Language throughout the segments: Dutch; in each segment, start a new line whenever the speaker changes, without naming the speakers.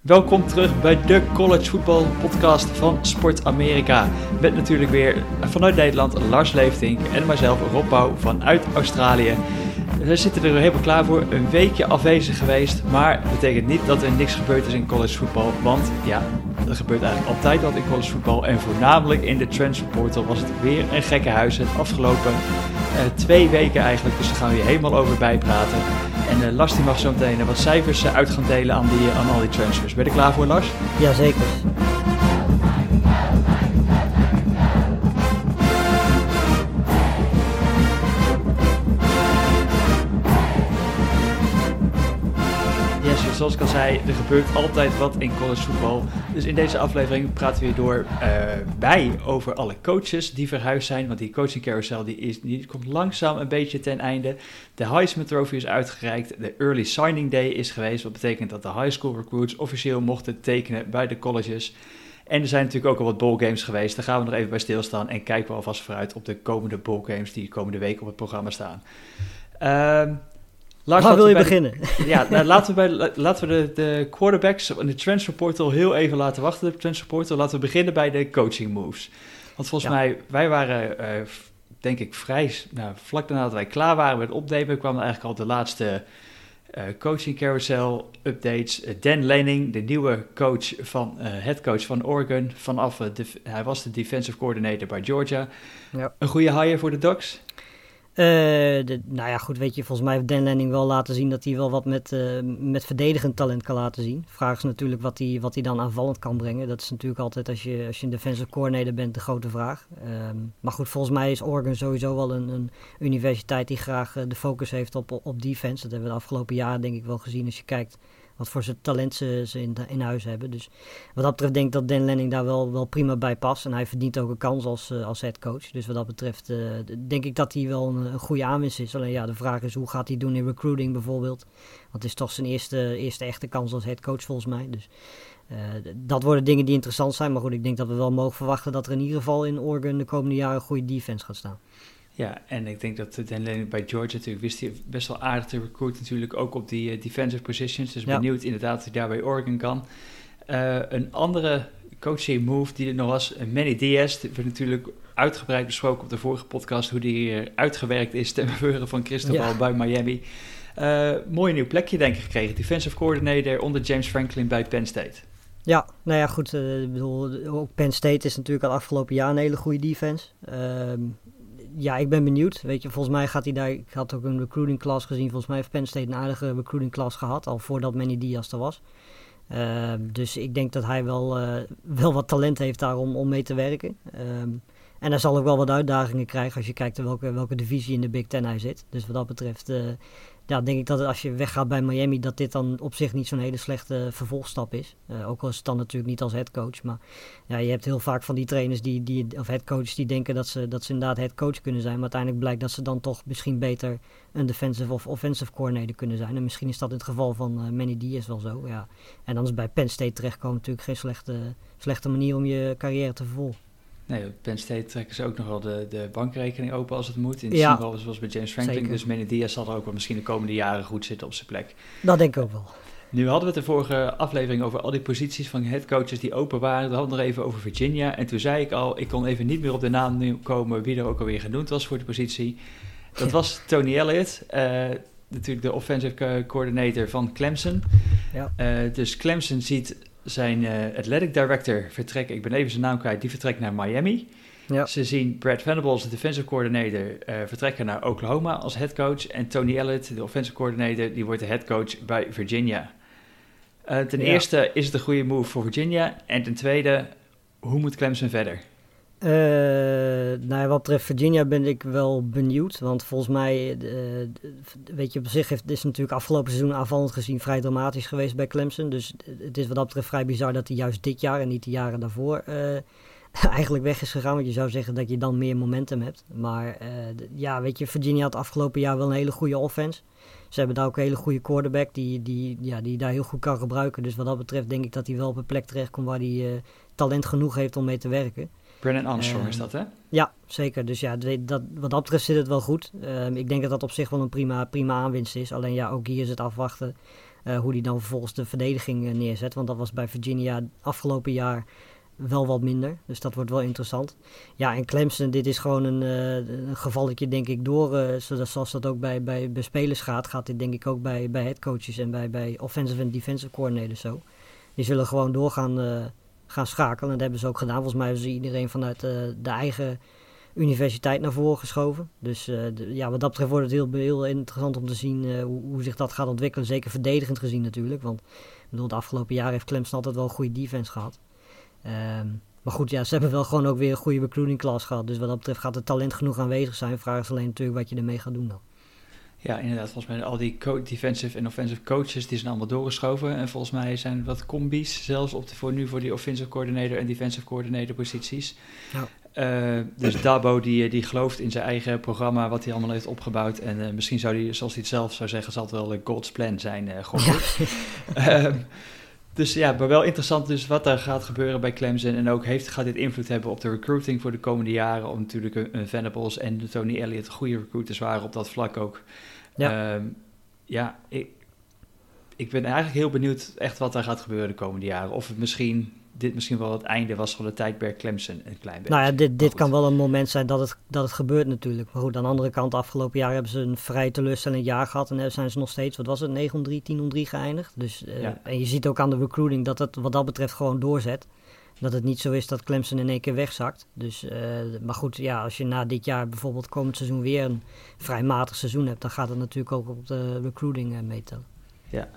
Welkom terug bij de College Football Podcast van Sport Amerika. Met natuurlijk weer vanuit Nederland Lars Leeftink en mijzelf Rob Bouw vanuit Australië. We zitten er helemaal klaar voor. Een weekje afwezig geweest. Maar dat betekent niet dat er niks gebeurd is in college voetbal. Want ja, er gebeurt eigenlijk altijd wat in college voetbal. En voornamelijk in de transfer portal was het weer een gekke huis. Het afgelopen uh, twee weken eigenlijk. Dus daar gaan we hier helemaal over bijpraten. En uh, Lars die mag zo meteen wat cijfers uh, uit gaan delen aan, die, aan al die transfers. Ben je klaar voor Lars?
Jazeker.
Zoals ik al zei, er gebeurt altijd wat in college voetbal. Dus in deze aflevering praten we weer door bij over alle coaches die verhuisd zijn. Want die coaching carousel die is, die komt langzaam een beetje ten einde. De Heisman Trophy is uitgereikt. De Early Signing Day is geweest. Wat betekent dat de high school recruits officieel mochten tekenen bij de colleges. En er zijn natuurlijk ook al wat bowlgames geweest. Daar gaan we nog even bij stilstaan. En kijken we alvast vooruit op de komende bowlgames die de komende week op het programma staan. Uh,
Lars, Waar wil je beginnen?
ja, nou, laten we, bij, laten we de, de quarterbacks in de transfer portal heel even laten wachten. De transfer portal. Laten we beginnen bij de coaching moves. Want volgens mij, wij waren, uh, denk ik, vrij... Nou, vlak daarna dat wij klaar waren met opnemen... kwamen eigenlijk al de laatste uh, coaching carousel updates. Uh, Dan Lanning, de nieuwe coach van, head coach van Oregon. Vanaf, de, hij was de defensive coordinator bij Georgia. Ja. Een goede hire voor de Ducks?
De, nou ja, goed, weet je, volgens mij heeft Dan Lanning wel laten zien dat hij wel wat met, uh, met verdedigend talent kan laten zien. Vraag is natuurlijk wat hij, wat hij dan aanvallend kan brengen. Dat is natuurlijk altijd, als je, als je een defensive coordinator bent, de grote vraag. Um, maar goed, volgens mij is Oregon sowieso wel een, een universiteit die graag uh, de focus heeft op, op defense. Dat hebben we de afgelopen jaren denk ik wel gezien als je kijkt wat voor zijn talent ze, in, huis hebben. Dus wat dat betreft denk ik dat Dan Lenning daar wel, wel prima bij past. En hij verdient ook een kans als, uh, als headcoach. Dus wat dat betreft uh, denk ik dat hij wel een, een, goede aanwinst is. Alleen ja, de vraag is hoe gaat hij doen in recruiting bijvoorbeeld. Want het is toch zijn eerste, eerste echte kans als headcoach volgens mij. Dus uh, dat worden dingen die interessant zijn. Maar goed, ik denk dat we wel mogen verwachten dat er in ieder geval in Oregon de komende jaren een goede defense gaat staan.
Ja, en ik denk dat Dan Lennon bij Georgia natuurlijk wist hij best wel aardig te recruiten natuurlijk ook op die uh, defensive positions. Dus benieuwd inderdaad of hij daar bij Oregon kan. Uh, een andere coaching move die er nog was, Manny Diaz, werd natuurlijk uitgebreid besproken op de vorige podcast hoe die uitgewerkt is ten behoren van Cristobal ja. bij Miami. Uh, mooi nieuw plekje denk ik gekregen, defensive coordinator onder James Franklin bij Penn State.
Ja, nou ja, goed. ik bedoel, ook Penn State is natuurlijk al afgelopen jaar een hele goede defense. Ehm, ja, ik ben benieuwd. Weet je, volgens mij gaat hij daar. Ik had ook een recruiting class gezien. Volgens mij heeft Penn State een aardige recruiting class gehad. Al voordat Manny Diaz er was. Uh, dus ik denk dat hij wel, uh, wel wat talent heeft daar om, om mee te werken. Um, en hij zal ook wel wat uitdagingen krijgen als je kijkt welke, welke divisie in de Big Ten hij zit. Dus wat dat betreft uh, ja, denk ik dat als je weggaat bij Miami, dat dit dan op zich niet zo'n hele slechte vervolgstap is. Uh, ook al is het dan natuurlijk niet als headcoach. Maar ja, je hebt heel vaak van die trainers die, die, of headcoaches die denken dat ze, dat ze inderdaad headcoach kunnen zijn. Maar uiteindelijk blijkt dat ze dan toch misschien beter een defensive of offensive coordinator kunnen zijn. En misschien is dat in het geval van uh, Manny Diaz wel zo. Ja. En dan is bij Penn State terechtkomen natuurlijk geen slechte, slechte manier om je carrière te vervolgen.
Nee, op Penn State trekken ze ook nog wel de, de bankrekening open als het moet. In ja, geval zoals bij James Franklin. Zeker. Dus Manny Diaz zal er ook wel misschien de komende jaren goed zitten op zijn plek.
Dat denk ik ook wel.
Nu hadden we het de vorige aflevering over al die posities van headcoaches die open waren. We hadden nog even over Virginia. En toen zei ik al, ik kon even niet meer op de naam komen wie er ook alweer genoemd was voor de positie. Dat was Tony Elliott, uh, natuurlijk de offensive coordinator van Clemson. Ja. Uh, dus Clemson ziet zijn uh, athletic director vertrekt, ik ben even zijn naam kwijt, die vertrekt naar Miami. Ja. Ze zien Brad Venables, de defensive coordinator, uh, vertrekken naar Oklahoma als head coach. En Tony Elliott, de offensive coordinator, die wordt de head coach bij Virginia. Uh, ten ja. eerste is het een goede move voor Virginia. En ten tweede, hoe moet Clemson verder?
Nou, wat betreft Virginia ben ik wel benieuwd. Want volgens mij, uh, weet je, op zich heeft, is natuurlijk afgelopen seizoen aanvallend gezien vrij dramatisch geweest bij Clemson. Dus het is wat dat betreft vrij bizar dat hij juist dit jaar en niet de jaren daarvoor uh, eigenlijk weg is gegaan. Want je zou zeggen dat je dan meer momentum hebt. Maar ja, weet je, Virginia had afgelopen jaar wel een hele goede offense. Ze hebben daar ook een hele goede quarterback die, die, ja, die daar heel goed kan gebruiken. Dus wat dat betreft denk ik dat hij wel op een plek terechtkomt waar hij talent genoeg heeft om mee te werken.
Brennan Armstrong is dat, hè?
Ja, zeker. Dus ja, dat, wat dat betreft zit het wel goed. Um, ik denk dat dat op zich wel een prima, prima aanwinst is. Alleen ja, ook hier is het afwachten. hoe die dan vervolgens de verdediging neerzet. Want dat was bij Virginia afgelopen jaar wel wat minder. Dus dat wordt wel interessant. Ja, en Clemson, dit is gewoon een, uh, een gevalletje, denk ik, door. Uh, zoals dat ook bij, bij, bij spelers gaat, gaat dit denk ik ook bij, bij headcoaches en bij, bij offensive en defensive coordinators zo. Die zullen gewoon doorgaan uh, gaan schakelen. En dat hebben ze ook gedaan. Volgens mij hebben ze iedereen vanuit de eigen universiteit naar voren geschoven. Dus de, ja, wat dat betreft wordt het heel, heel interessant om te zien hoe, hoe, zich dat gaat ontwikkelen. Zeker verdedigend gezien natuurlijk. Want ik bedoel, de afgelopen jaren heeft Clemson altijd wel een goede defense gehad. Ehm, maar goed, ja, ze hebben wel gewoon ook weer een goede recruiting class gehad. Dus wat dat betreft gaat er talent genoeg aanwezig zijn. Vraag is alleen natuurlijk wat je ermee gaat doen dan.
Ja, inderdaad. Volgens mij al die defensive en offensive coaches die zijn allemaal doorgeschoven. En volgens mij zijn wat combi's zelfs op de, voor nu voor die offensive coordinator en defensive coordinator posities. Ja. Uh, dus Dabo die, die gelooft in zijn eigen programma, wat hij allemaal heeft opgebouwd. En uh, misschien zou hij, zoals hij het zelf zou zeggen, zal het wel een God's plan zijn. Uh, ja. Ehm, dus ja, maar wel interessant dus wat er gaat gebeuren bij Clemson. En ook heeft, gaat dit invloed hebben op de recruiting voor de komende jaren. Om natuurlijk een, Venables en Tony Elliott goede recruiters waren op dat vlak ook. Ja, um, ja ik, ik ben eigenlijk heel benieuwd echt wat er gaat gebeuren de komende jaren. Of het misschien dit misschien wel het einde was van de tijdperk Clemson een klein beetje.
Nou ja, dit, dit kan wel een moment zijn dat het, dat het gebeurt natuurlijk. Maar goed, aan de andere kant, afgelopen jaar hebben ze een vrij teleurstellend jaar gehad. En zijn ze nog steeds, wat was het, 9 om 3, 10 om 3 geëindigd. Dus, uh, En je ziet ook aan de recruiting dat het wat dat betreft gewoon doorzet. Dat het niet zo is dat Clemson in één keer wegzakt. Dus, uh, maar goed, ja, als je na dit jaar bijvoorbeeld komend seizoen weer een vrij matig seizoen hebt, dan gaat het natuurlijk ook op de recruiting uh, meetellen.
Ja,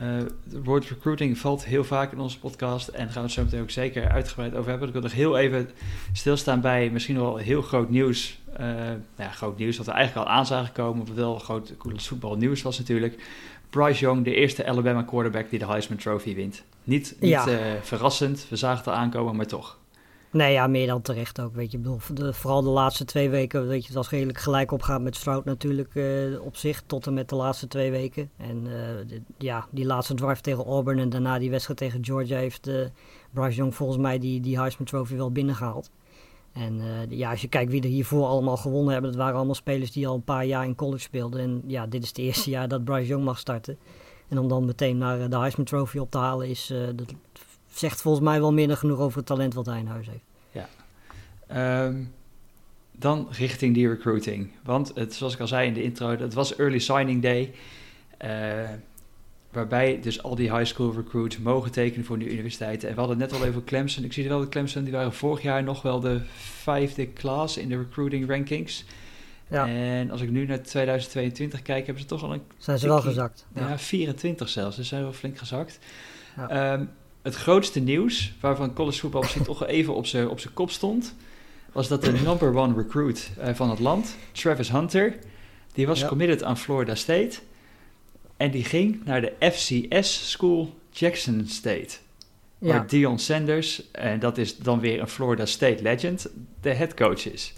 uh, het woord recruiting valt heel vaak in onze podcast en gaan we het zo meteen ook zeker uitgebreid over hebben. Ik wil nog heel even stilstaan bij misschien wel heel groot nieuws. Uh, nou ja, groot nieuws wat we eigenlijk al aan zagen komen, wat wel groot voetbalnieuws was natuurlijk. Bryce Young, de eerste Alabama quarterback die de Heisman Trophy wint. Niet, niet ja. uh, verrassend, we zagen het al aankomen, maar toch.
Nee, ja, meer dan terecht ook. Weet je, bedoel, de, vooral de laatste twee weken, weet je, het was redelijk gelijk opgaan met Stroud natuurlijk uh, op zich, tot en met de laatste twee weken. En uh, ja, die laatste dwarf tegen Auburn en daarna die wedstrijd tegen Georgia heeft uh, Bryce Young volgens mij die, die Heisman Trophy wel binnengehaald. En ja, als je kijkt wie er hiervoor allemaal gewonnen hebben, dat waren allemaal spelers die al een paar jaar in college speelden. En ja, dit is het eerste jaar dat Bryce Young mag starten. En om dan meteen naar de Heisman Trophy op te halen is, dat zegt volgens mij wel minder genoeg over het talent wat hij in huis heeft.
Ja. Um, dan richting die recruiting. Want het, zoals ik al zei in de intro, het was early signing day. Uh, waarbij dus al die high school recruits mogen tekenen voor de universiteiten. En we hadden het net al even Clemson. Ik zie wel dat Clemson, die waren vorig jaar nog wel de vijfde klas in de recruiting rankings. Ja. En als ik nu naar 2022 kijk, hebben ze toch al een...
Zijn ze wel gezakt.
Ja, ja 24 zelfs. Dus ze zijn wel flink gezakt. Ja. Um, het grootste nieuws, waarvan college voetbal misschien toch even op zijn op kop stond, was dat de number one recruit uh, van het land, Travis Hunter, die was committed aan Florida State. En die ging naar de FCS School Jackson State. Ja. Waar Dion Sanders, en dat is dan weer een Florida State legend, de head coach is.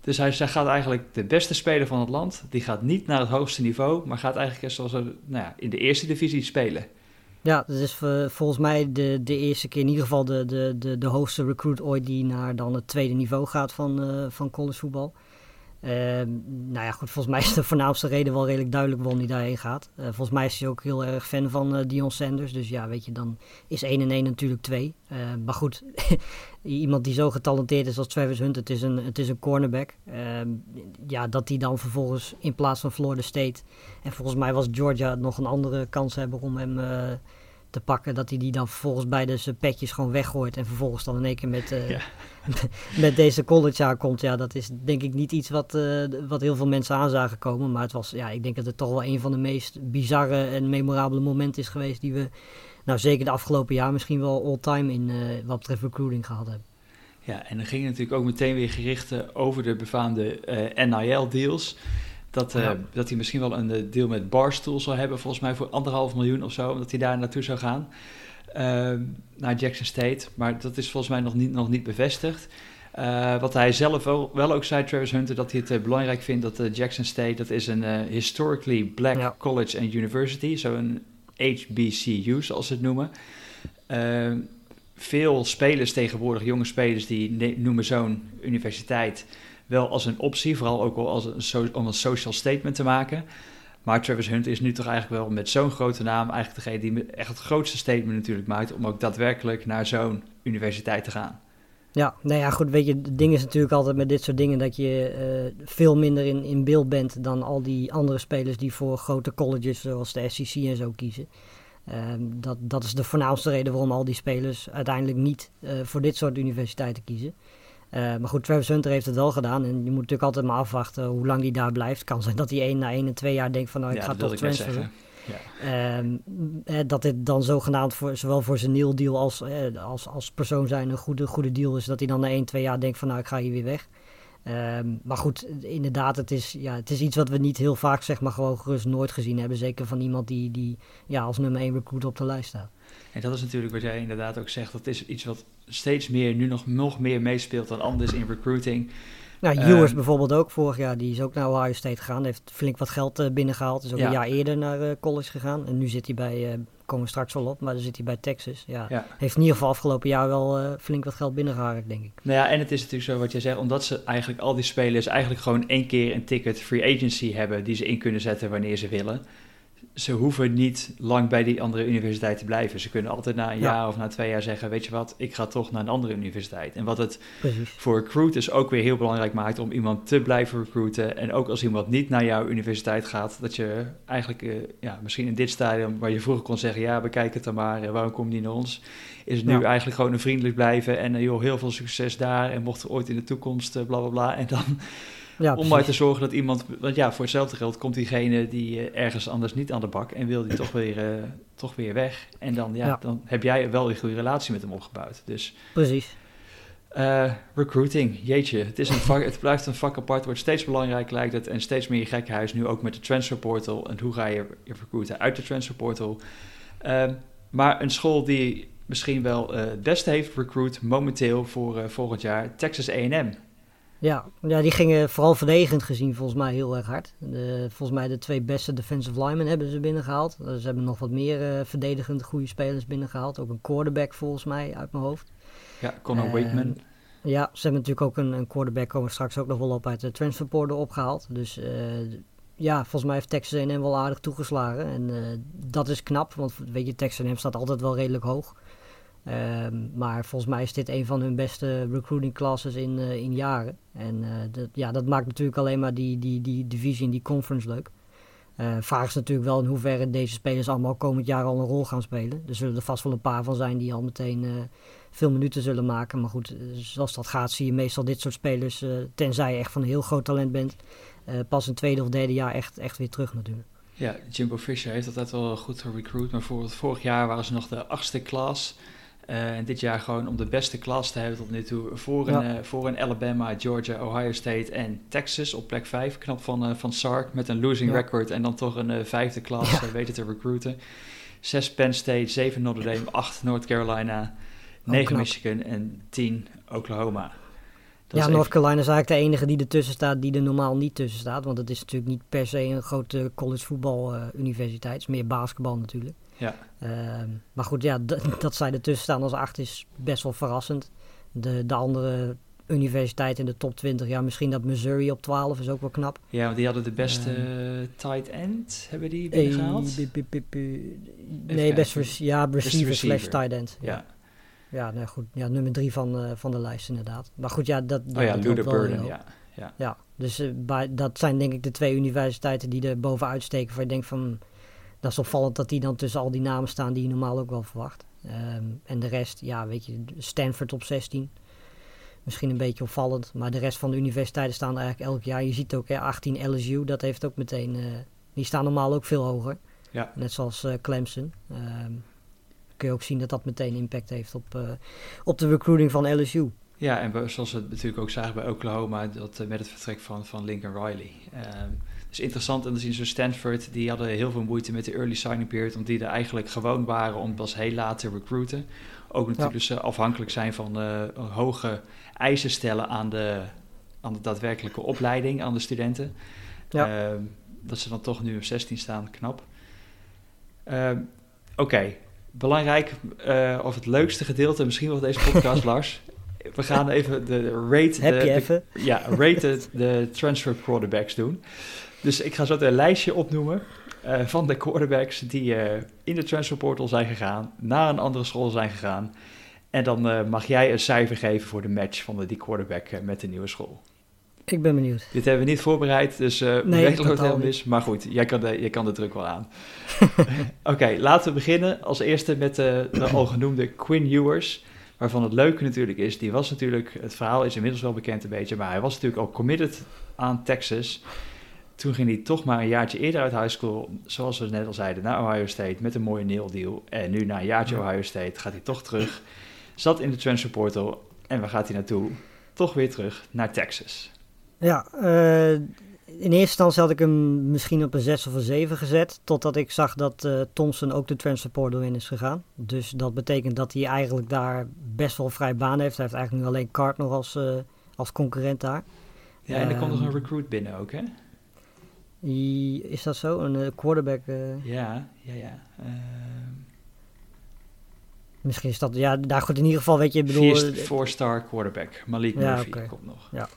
Dus hij, hij gaat eigenlijk de beste speler van het land. Die gaat niet naar het hoogste niveau, maar gaat eigenlijk zoals nou ja, in de eerste divisie spelen.
Ja, dat is volgens mij de, de eerste keer, in ieder geval de, de, de, de hoogste recruit ooit die naar dan het tweede niveau gaat van, uh, van collegevoetbal. Uh, nou ja, goed, volgens mij is de voornaamste reden wel redelijk duidelijk waarom hij daarheen gaat. Uh, volgens mij is hij ook heel erg fan van Dion Sanders. Dus ja, weet je, dan is 1 en 1 natuurlijk 2. maar goed, iemand die zo getalenteerd is als Travis Hunt, het is een, het is een cornerback. Ehm, ja, dat hij dan vervolgens in plaats van Florida State... En volgens mij was Georgia nog een andere kans hebben om hem te pakken. Dat hij die dan vervolgens bij de zijn petjes gewoon weggooit. En vervolgens dan in één keer met, uh, met deze college aankomt. Ja, dat is denk ik niet iets wat, uh, wat heel veel mensen aan zagen komen. Maar het was, ja, ik denk dat het toch wel een van de meest bizarre en memorabele momenten is geweest. Die we, nou zeker de afgelopen jaar misschien wel all-time in uh, wat betreft recruiting gehad hebben.
Ja, en dan ging natuurlijk ook meteen weer gericht over de befaamde NIL-deals. Dat, uh, dat hij misschien wel een eh, deal met Barstool zou hebben, volgens mij voor anderhalf miljoen of zo, omdat hij daar naartoe zou gaan. Uh, naar Jackson State. Maar dat is volgens mij nog niet, nog niet bevestigd. Uh, wat hij zelf wel, wel, ook zei, Travis Hunter, dat hij het belangrijk vindt dat Jackson State, dat is een historically black college and university, zo'n HBCU zoals ze het noemen. Ehm, veel spelers tegenwoordig, jonge spelers, die noemen zo'n universiteit wel als een optie, vooral ook als een om een social statement te maken. Maar Travis Hunt is nu toch eigenlijk wel met zo'n grote naam eigenlijk degene die echt het grootste statement natuurlijk maakt om ook daadwerkelijk naar zo'n universiteit te gaan.
Ja, nou ja, goed, weet je, het ding is natuurlijk altijd met dit soort dingen dat je uh, veel minder in, in beeld bent dan al die andere spelers die voor grote colleges zoals de SEC en zo kiezen. Ehm, dat, dat is de voornaamste reden waarom al die spelers uiteindelijk niet uh, voor dit soort universiteiten kiezen. Uh, maar goed, Travis Hunter heeft het wel gedaan. En je moet natuurlijk altijd maar afwachten hoe lang hij daar blijft. kan zijn dat hij één na één en twee jaar denkt van nou, ik
Ja,
ga toch transferen.
zeggen.
Ehm, eh, dat dit dan zogenaamd voor, zowel voor zijn Neil deal als, eh, als, als persoon zijn een goede, goede deal is. Dat hij dan na 1, 2 jaar denkt van nou ik ga hier weer weg. Ehm, maar goed, inderdaad, het is, ja, het is iets wat we niet heel vaak zeg maar gewoon gerust nooit gezien hebben. Zeker van iemand die, die ja, als nummer 1 recruit op de lijst staat.
En dat is natuurlijk wat jij inderdaad ook zegt. Dat is iets wat steeds meer, nu nog, nog meer meespeelt dan anders in recruiting.
Nou,
Ehm,
Ewers bijvoorbeeld ook vorig jaar, die is ook naar Ohio State gegaan. Heeft flink wat geld eh, binnengehaald. Is ook
Ja.
een jaar eerder naar eh, college gegaan. En nu zit hij bij, eh, komen we straks wel op, maar dan zit hij bij Texas. Ja.
Ja.
Heeft in ieder geval afgelopen jaar wel flink wat geld binnengehaald, denk ik.
Nou ja, en het is natuurlijk zo wat jij zegt, omdat ze eigenlijk al die spelers eigenlijk gewoon één keer een ticket free agency hebben die ze in kunnen zetten wanneer ze willen. Ze hoeven niet lang bij die andere universiteit te blijven. Ze kunnen altijd na een
Ja.
jaar of na twee jaar zeggen, weet je wat, ik ga toch naar een andere universiteit. En wat het
Precies.
voor recruiters ook weer heel belangrijk maakt om iemand te blijven recruiten. En ook als iemand niet naar jouw universiteit gaat, dat je eigenlijk eh, ja, misschien in dit stadium waar je vroeger kon zeggen, ja, bekijk het dan maar, en waarom kom je niet naar ons? Is het nu
Ja.
eigenlijk gewoon een vriendelijk blijven en eh, joh, heel veel succes daar en mocht er ooit in de toekomst eh, bla bla bla. En dan
Ja,
om maar te zorgen dat iemand, want ja, voor hetzelfde geld komt diegene die eh, ergens anders niet aan de bak en wil die toch weer, eh, toch weer weg. En dan, ja,
Ja.
dan heb jij wel een goede relatie met hem opgebouwd. Dus
Precies.
eh, recruiting, jeetje, het, is een vak, het blijft een vak apart, wordt steeds belangrijker lijkt het en steeds meer gekkenhuis nu ook met de transfer portal en hoe ga je je recruiten uit de transfer portal. Ehm, maar een school die misschien wel het beste heeft recruit momenteel voor volgend jaar, Texas A&M.
Ja, ja, die gingen vooral verdedigend gezien volgens mij heel erg hard. De, volgens mij de twee beste defensive linemen hebben ze binnengehaald. Eh, Ze hebben nog wat meer eh, verdedigend goede spelers binnengehaald. Ook een quarterback volgens mij uit mijn hoofd.
Ja, Conor
Ehm,
Wakeman.
Ja, ze hebben natuurlijk ook een, een quarterback, komen straks ook nog wel op, uit de transferportal opgehaald. Dus eh, ja, volgens mij heeft Texas A&M wel aardig toegeslagen. En dat is knap, want weet je, Texas A&M staat altijd wel redelijk hoog. Ehm, maar volgens mij is dit een van hun beste recruiting classes in, eh, in jaren. En eh, dat, ja, dat maakt natuurlijk alleen maar die, die, die divisie en die conference leuk. Eh vraag is natuurlijk wel in hoeverre deze spelers allemaal komend jaar al een rol gaan spelen. Er zullen er vast wel een paar van zijn die al meteen veel minuten zullen maken. Maar goed, zoals dat gaat zie je meestal dit soort spelers, tenzij je echt van heel groot talent bent, pas een tweede of derde jaar echt, echt weer terug natuurlijk.
Ja, Jimbo Fisher heeft altijd wel goed gerecruit, maar voor, vorig jaar waren ze nog de achtste klas. Eh, en dit jaar gewoon om de beste klas te hebben tot nu toe. Voor een,
Ja.
eh, voor een Alabama, Georgia, Ohio State en Texas op plek 5. Knap van, eh, van Sark met een losing
Ja.
record en dan toch een vijfde klas weten te recruiten. Zes Penn State, zeven Notre Dame, acht North Carolina, negen
knap.
Michigan en tien Oklahoma. Dat
ja, North
even-
Carolina is eigenlijk de enige die ertussen staat die er normaal niet tussen staat. Want het is natuurlijk niet per se een grote college voetbal universiteit. Het is meer basketbal natuurlijk.
Ja.
Ehm, maar goed, ja, dat zij ertussen staan als acht is best wel verrassend. De, de andere universiteit in de top 20, ja, misschien dat Missouri op 12 is ook wel knap.
ja, want die hadden de beste
Ehm.
eh, tight end, hebben die binnengehaald?
Eh. Nee, best rec- ja, receiver
receiver.
slash tight end.
Ja.
Ja, nou goed. Ja, nummer drie van, eh, van de lijst inderdaad. Maar goed, ja, dat,
Oh ja, Luda Burden,
hoog.
ja.
Ja, dus eh, bij, dat zijn denk ik de twee universiteiten die er bovenuit steken. Waar je denkt van, dat is opvallend dat die dan tussen al die namen staan die je normaal ook wel verwacht. Ehm, en de rest, ja, weet je, Stanford op 16. Misschien een beetje opvallend, maar de rest van de universiteiten staan er eigenlijk elk jaar. Je ziet ook, hè, 18 LSU, dat heeft ook meteen, eh, die staan normaal ook veel hoger.
Ja.
Net zoals eh, Clemson. Ehm, kun je ook zien dat dat meteen impact heeft op, eh, op de recruiting van LSU.
Ja, en zoals we het natuurlijk ook zagen bij Oklahoma, dat, met het vertrek van, van Lincoln Riley. Ehm dus interessant, en dan zien ze Stanford, die hadden heel veel moeite met de early signing period, omdat die er eigenlijk gewoon waren om pas heel laat te recruiten. Ook natuurlijk dus, eh, afhankelijk zijn van eh, hoge eisen stellen aan de, aan de daadwerkelijke opleiding, aan de studenten.
Ja.
Ehm, dat ze dan toch nu op 16 staan, knap. Ehm, Oké, belangrijk, eh, of het leukste gedeelte misschien wel deze podcast, Lars. We gaan even de rate...
Heb
de,
je
de-
even?
ja, rate de transfer quarterbacks doen. Dus ik ga zo een lijstje opnoemen uh, van de quarterbacks die uh, in de transferportal zijn gegaan, naar een andere school zijn gegaan. En dan uh, mag jij een cijfer geven voor de match van de, die quarterback met de nieuwe school.
Ik ben benieuwd.
Dit hebben we niet voorbereid, dus uh, nee, het helemaal mis. Maar goed, jij kan de, jij kan de druk wel aan. Oké, laten we beginnen als eerste met de, de al genoemde Quinn Ewers. Waarvan het leuke natuurlijk is, die was natuurlijk, het verhaal is inmiddels wel bekend een beetje, maar hij was natuurlijk al committed aan Texas. Toen ging hij toch maar een jaartje eerder uit high school, zoals we net al zeiden, naar Ohio State met een mooie nil deal. En nu na een jaartje Ohio State gaat hij toch terug. Zat in de transfer portal en waar gaat hij naartoe? Toch weer terug naar Texas.
Ja, uh, in eerste instantie had ik hem misschien op een 6 of een 7 gezet. Totdat ik zag dat uh, Thompson ook de transfer portal in is gegaan. Dus dat betekent dat hij eigenlijk daar best wel vrij baan heeft. Hij heeft eigenlijk nu alleen Card nog als, uh, als concurrent daar.
Ja, en er komt nog een recruit binnen ook, hè?
Is dat zo? Een quarterback?
Ja, ja, ja.
Misschien is dat, ja, daar goed in ieder geval, weet je, bedoel...
Four-star quarterback, Malik Murphy komt nog.
Ja.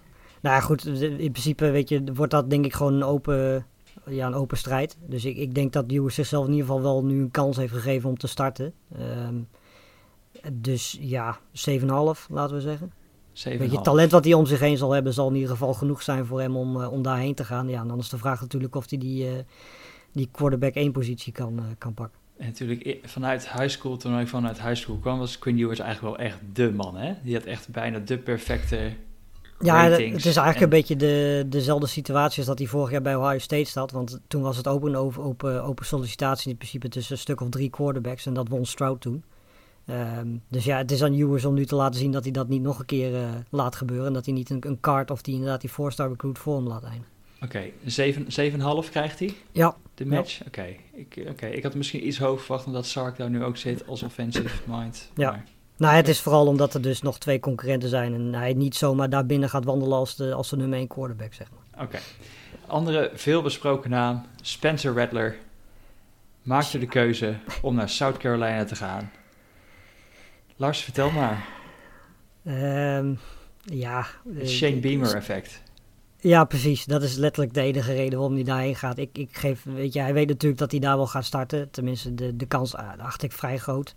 Nou ja, goed, in principe weet je, wordt dat denk ik gewoon een open, ja, een open strijd. Dus ik, ik denk dat Lewis zichzelf in ieder geval wel nu een kans heeft gegeven om te starten. Um, dus ja, 7,5 laten we zeggen. 7,5. Weet je, talent wat hij om zich heen zal hebben, zal in ieder geval genoeg zijn voor hem om, uh, om daarheen te gaan. Ja, en dan is de vraag natuurlijk of hij die, uh, die quarterback 1 positie kan, uh, kan pakken.
En natuurlijk vanuit high school, toen hij vanuit high school kwam, was Quinn Ewers eigenlijk wel echt de man. Hè? Die had echt bijna de perfecte
ja, het is eigenlijk een beetje de, dezelfde situatie als dat hij vorig jaar bij Ohio State zat. Want toen was het open, open, open sollicitatie in principe tussen een stuk of drie quarterbacks. En dat won Stroud toen. Um, dus ja, het is aan Ewers om nu te laten zien dat hij dat niet nog een keer uh, laat gebeuren. En dat hij niet een, een card of die inderdaad die four-star recruit voor hem laat eindigen.
Oké, okay. 7,5 krijgt hij?
Ja.
De match? Ja. Oké, ik, okay. ik had misschien iets hoog verwacht omdat Sark daar nu ook zit als offensive mind.
Ja. Maar... Nou, het is vooral omdat er dus nog twee concurrenten zijn en hij niet zomaar daar binnen gaat wandelen als de, als de nummer 1 quarterback, zeg maar.
Oké. Andere veel besproken naam, Spencer Rattler, maakte de keuze om naar South Carolina te gaan. Lars, vertel maar.
Um, ja.
Het Shane Beamer effect.
Ja, precies. Dat is letterlijk de enige reden waarom hij daarheen gaat. Ik, ik geef, weet je, hij weet natuurlijk dat hij daar wel gaat starten. Tenminste, de, de kans uh, acht ik vrij groot.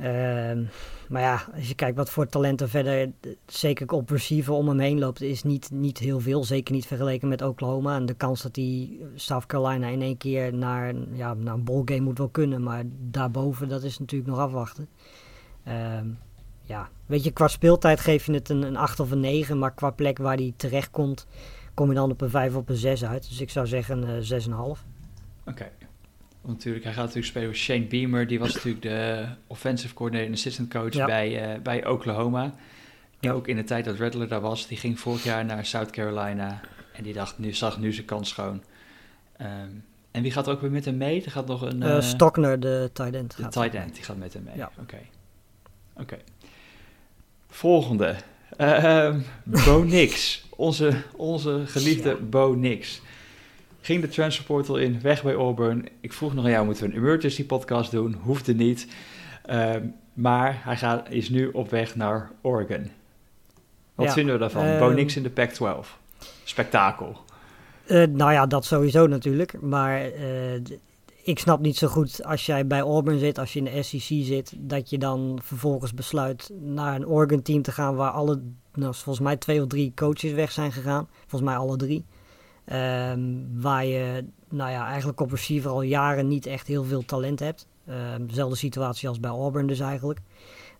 Ehm, maar ja, als je kijkt wat voor talenten verder, zeker op receiver om hem heen loopt, is niet, niet heel veel. Zeker niet vergeleken met Oklahoma. En de kans dat hij South Carolina in één keer naar, ja, naar een ballgame moet wel kunnen. Maar daarboven, dat is natuurlijk nog afwachten. Ehm, ja, weet je, qua speeltijd geef je het een, een 8 of een 9. Maar qua plek waar hij terecht komt, kom je dan op een 5 of een 6 uit. Dus ik zou zeggen uh, 6,5.
Oké. Want natuurlijk, hij gaat natuurlijk spelen met Shane Beamer. Die was natuurlijk de offensive coordinator en assistant coach bij, uh, bij Oklahoma. Ja. Ook in de tijd dat Rattler daar was. Die ging vorig jaar naar South Carolina. En die dacht, nu, zag nu zijn kans schoon. Um, en wie gaat er ook weer met hem mee? Er gaat nog een...
Uh, Stockner, de tight end.
De tight end, die gaat met hem mee. Ja. Oké. Oké. Volgende. Uh, Bo Nix. Onze, onze geliefde Bo Nix. Ging de transfer portal in, weg bij Auburn. Ik vroeg nog aan jou, moeten we een emergency podcast doen? Hoefde niet. Uh, maar hij gaat, is nu op weg naar Oregon. Wat vinden we daarvan? Uh, Bo Nix in de Pac-12. Spektakel.
Uh, nou ja, dat sowieso natuurlijk. Maar eh, ik snap niet zo goed als jij bij Auburn zit, als je in de SEC zit, dat je dan vervolgens besluit naar een Oregon team te gaan waar alle, nou, volgens mij twee of drie coaches weg zijn gegaan. Volgens mij alle drie. Um, waar je nou ja, eigenlijk op receiver al jaren niet echt heel veel talent hebt. Um, dezelfde situatie als bij Auburn dus eigenlijk.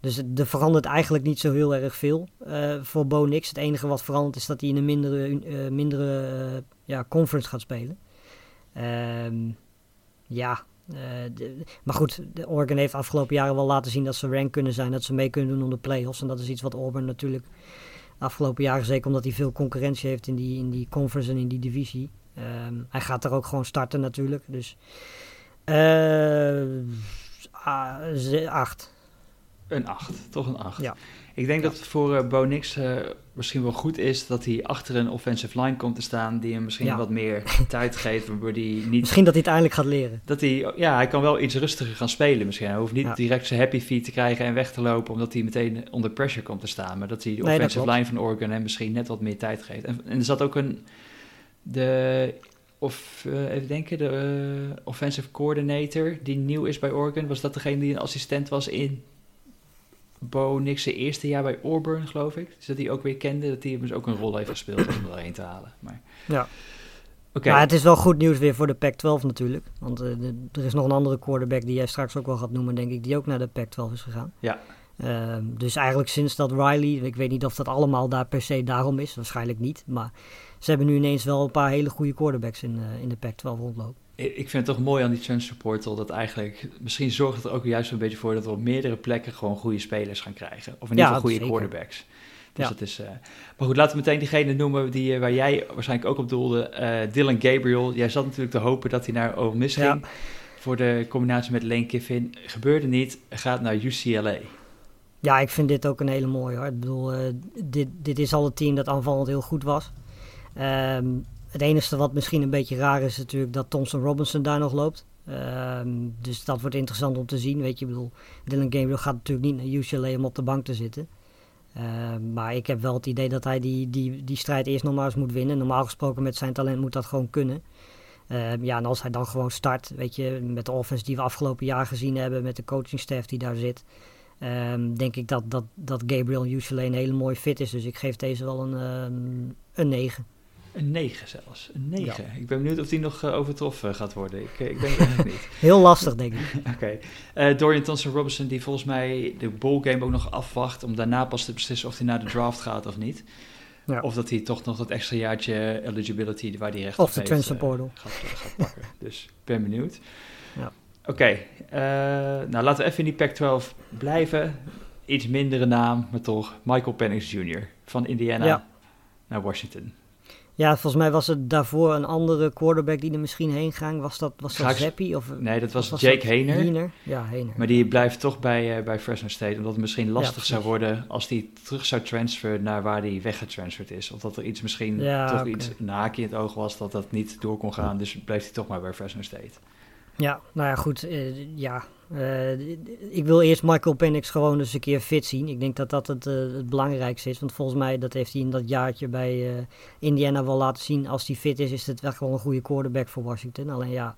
Dus er verandert eigenlijk niet zo heel erg veel uh, voor Bo Nix. Het enige wat verandert is dat hij in een mindere, uh, mindere uh, ja, conference gaat spelen. Um, ja, maar goed, de Oregon heeft afgelopen jaren wel laten zien dat ze rank kunnen zijn. Dat ze mee kunnen doen om de playoffs. En dat is iets wat Auburn natuurlijk afgelopen jaren, zeker omdat hij veel concurrentie heeft in die, in die conference en in die divisie. Um, hij gaat er ook gewoon starten natuurlijk. Dus uh, acht.
Een acht, toch een acht. Ja. Ik denk dat het voor uh, Bo Nix uh, misschien wel goed is dat hij achter een offensive line komt te staan die hem misschien wat meer tijd geeft, waardoor hij niet...
Misschien dat hij het eindelijk gaat leren.
Dat hij, ja, hij kan wel iets rustiger gaan spelen misschien. Hij hoeft niet direct zijn happy feet te krijgen en weg te lopen omdat hij meteen onder pressure komt te staan, maar dat hij de offensive line van Oregon hem misschien net wat meer tijd geeft. En, en er zat ook een de, of uh, even denken, de uh, offensive coordinator die nieuw is bij Oregon, was dat degene die een assistent was in Bo Nix eerste jaar bij Auburn, geloof ik. Dus dat hij ook weer kende, dat hij dus ook een rol heeft gespeeld om er erheen te halen. Maar,
ja. Okay. Maar het is wel goed nieuws weer voor de Pac-12 natuurlijk. Want uh, de, er is nog een andere quarterback die jij straks ook wel gaat noemen, denk ik, die ook naar de Pac-12 is gegaan.
Ja.
Uh, dus eigenlijk sinds dat Riley, ik weet niet of dat allemaal daar per se daarom is, waarschijnlijk niet. Maar ze hebben nu ineens wel een paar hele goede quarterbacks in, uh, in de Pac-12 rondlopen.
Ik vind het toch mooi aan die transfer portal dat eigenlijk, misschien zorgt het er ook juist een beetje voor dat we op meerdere plekken gewoon goede spelers gaan krijgen. Of in ieder geval goede quarterbacks. Dus ja. dat is, uh, maar goed, laten we meteen diegene noemen die, waar jij waarschijnlijk ook op doelde. Uh, Dylan Gabriel. Jij zat natuurlijk te hopen dat hij naar Ole Miss ging. Voor de combinatie met Lane Kiffin. Gebeurde niet. Gaat naar UCLA.
Ja, ik vind dit ook een hele mooie hoor. Ik bedoel, uh, dit, dit is al het team dat aanvallend heel goed was. Um, het enige wat misschien een beetje raar is natuurlijk dat Thompson Robinson daar nog loopt. Um, dus dat wordt interessant om te zien. Weet je, ik bedoel, Dylan Gabriel gaat natuurlijk niet naar UCLA om op de bank te zitten. Um, maar ik heb wel het idee dat hij die, die, die strijd eerst nog maar eens moet winnen. Normaal gesproken met zijn talent moet dat gewoon kunnen. Um, ja, en als hij dan gewoon start, weet je, met de offense die we afgelopen jaar gezien hebben, met de coachingstaff die daar zit, um, denk ik dat, dat, dat Gabriel UCLA een hele mooie fit is. Dus ik geef deze wel een, een 9.
Een 9 zelfs. Een 9. Ik ben benieuwd of die nog uh, overtroffen gaat worden. Ik, ik denk het niet.
Heel lastig, denk ik.
Oké. Okay. Uh, Dorian Thompson Robinson, die volgens mij de ballgame ook nog afwacht. om daarna pas te beslissen of hij naar de draft gaat of niet. Ja. Of dat hij toch nog dat extra jaartje eligibility waar hij recht
op heeft. Of de transfer
uh,
portal.
Gaat, gaat pakken. dus ik ben benieuwd. Ja. Oké. Okay. nou, laten we even in die Pac-12 blijven. Iets mindere naam, maar toch. Michael Penix Jr. van Indiana ja. naar Washington.
Ja, volgens mij was het daarvoor een andere quarterback die er misschien heen ging. Was dat, was dat? Of,
nee, dat was, Jake Hayner.
Ja.
Maar die blijft toch bij, uh, bij Fresno State. Omdat het misschien lastig zou worden als die terug zou transferen naar waar hij weggetransferd is. Of dat er iets misschien ja, toch okay. iets een haakje in het oog was dat dat niet door kon gaan. Dus blijft hij toch maar bij Fresno State.
Ja, nou ja, goed. Uh, ja, uh, ik wil eerst Michael Penix gewoon eens een keer fit zien. Ik denk dat dat het, uh, het belangrijkste is. Want volgens mij, dat heeft hij in dat jaartje bij Indiana wel laten zien. Als hij fit is, is het wel gewoon een goede quarterback voor Washington. Alleen ja,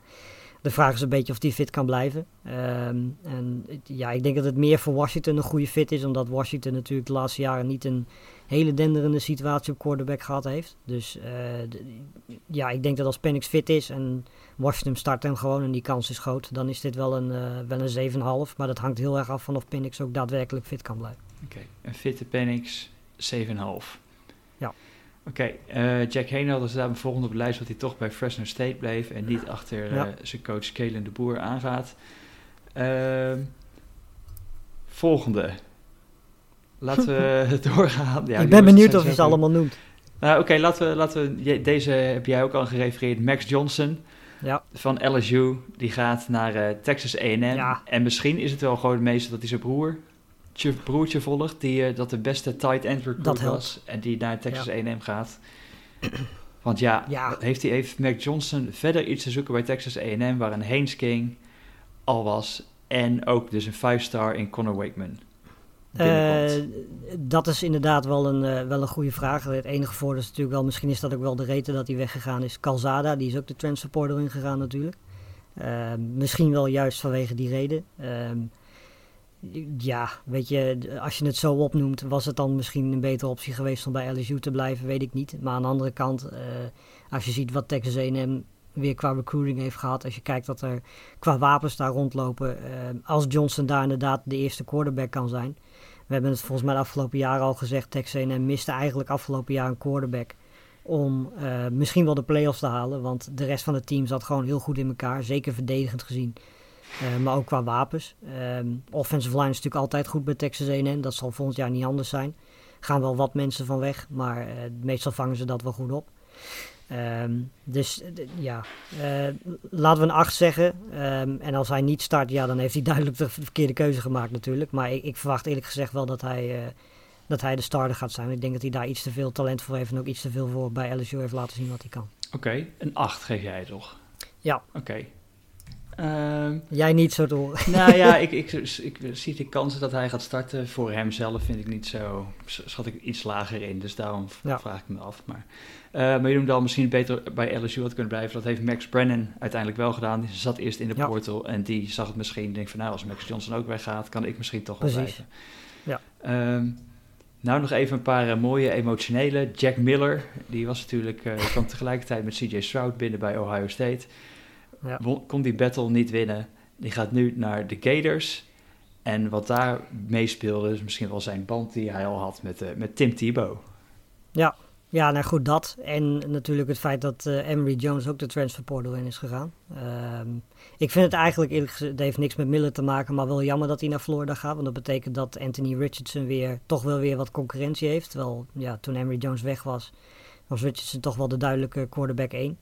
de vraag is een beetje of die fit kan blijven. Um, en ja, ik denk dat het meer voor Washington een goede fit is. Omdat Washington natuurlijk de laatste jaren niet een hele denderende situatie op quarterback gehad heeft. Dus ja, ik denk dat als Penix fit is en Washington start hem gewoon en die kans is groot. Dan is dit wel een, uh, wel een 7,5. Maar dat hangt heel erg af van of Penix ook daadwerkelijk fit kan blijven.
Oké, een fitte Penix 7,5. Oké, okay, uh, Jack Heenel, dus daar volgende op de lijst dat hij toch bij Fresno State bleef en niet achter ja. uh, zijn coach Kalen de Boer aangaat. Uh, volgende. Laten we doorgaan. Ja,
Ik ben benieuwd of je ze allemaal noemt.
Nou, oké, okay, laten we, laten we, deze heb jij ook al gerefereerd. Max Johnson
ja.
van LSU. Die gaat naar uh, Texas A&M.
Ja.
En misschien is het wel gewoon het meeste dat hij zijn broer, broertje volgt. Die uh, dat de beste tight end recruit was. En die naar Texas ja. A&M gaat. Want ja,
ja,
Heeft, hij, heeft Mac Johnson verder iets te zoeken bij Texas A&M... waar een Haynes King al was. En ook dus een 5-star in Conor Wakeman.
Uh, dat is inderdaad wel een, uh, wel een goede vraag. Het enige voordeel is natuurlijk wel, misschien is dat ook wel de reden dat hij weggegaan is. Calzada, die is ook de transfer portal ingegaan natuurlijk. Uh, misschien wel juist vanwege die reden. Ehm, ja, weet je, als je het zo opnoemt, was het dan misschien een betere optie geweest om bij LSU te blijven, weet ik niet. Maar aan de andere kant, als je ziet wat Texas A&M weer qua recruiting heeft gehad. Als je kijkt dat er qua wapens daar rondlopen. als Johnson daar inderdaad de eerste quarterback kan zijn we hebben het volgens mij de afgelopen jaren al gezegd. Texas A&M miste eigenlijk afgelopen jaar een quarterback om uh, misschien wel de playoffs te halen. Want de rest van het team zat gewoon heel goed in elkaar. Zeker verdedigend gezien. Uh, maar ook qua wapens. Um, offensive line is natuurlijk altijd goed bij Texas A&M. Dat zal volgend jaar niet anders zijn. Gaan wel wat mensen van weg. Maar uh, meestal vangen ze dat wel goed op. Um, dus ja, uh, laten we een 8 zeggen. Um, en als hij niet start, ja, dan heeft hij duidelijk de verkeerde keuze gemaakt natuurlijk. Maar ik, ik verwacht eerlijk gezegd wel dat hij, dat hij de starter gaat zijn. Ik denk dat hij daar iets te veel talent voor heeft en ook iets te veel voor bij LSU heeft laten zien wat hij kan.
Oké, okay, een 8 geef jij toch?
Ja.
Oké. Ehm,
Jij niet zo door.
nou ja, ik, ik, ik, zie de kansen dat hij gaat starten voor hemzelf vind ik niet zo, schat ik iets lager in. Dus daarom
Ja.
vraag ik me af. Maar, eh maar je noemde al misschien beter bij LSU had kunnen blijven. Dat heeft Max Brennan uiteindelijk wel gedaan. Die zat eerst in de
Ja.
portal en die zag het misschien. Denk van nou, als Max Johnson ook weggaat, kan ik misschien toch wel blijven.
Ja.
Ehm, nou, nog even een paar eh, mooie emotionele. Jack Miller, die was natuurlijk, eh kwam tegelijkertijd met CJ Stroud binnen bij Ohio State.
Ja.
Kon die battle niet winnen. Die gaat nu naar de Gators. En wat daar meespeelde, is misschien wel zijn band die hij al had met, eh, met Tim Tebow.
Ja, nou goed, dat. En natuurlijk het feit dat eh, Emery Jones ook de transfer portal in is gegaan. Ehm, ik vind het eigenlijk, eerlijk gezegd, heeft niks met Miller te maken, maar wel jammer dat hij naar Florida gaat. Want dat betekent dat Anthony Richardson weer, toch wel weer wat concurrentie heeft. Terwijl, ja, toen Emery Jones weg was, was Richardson toch wel de duidelijke quarterback 1.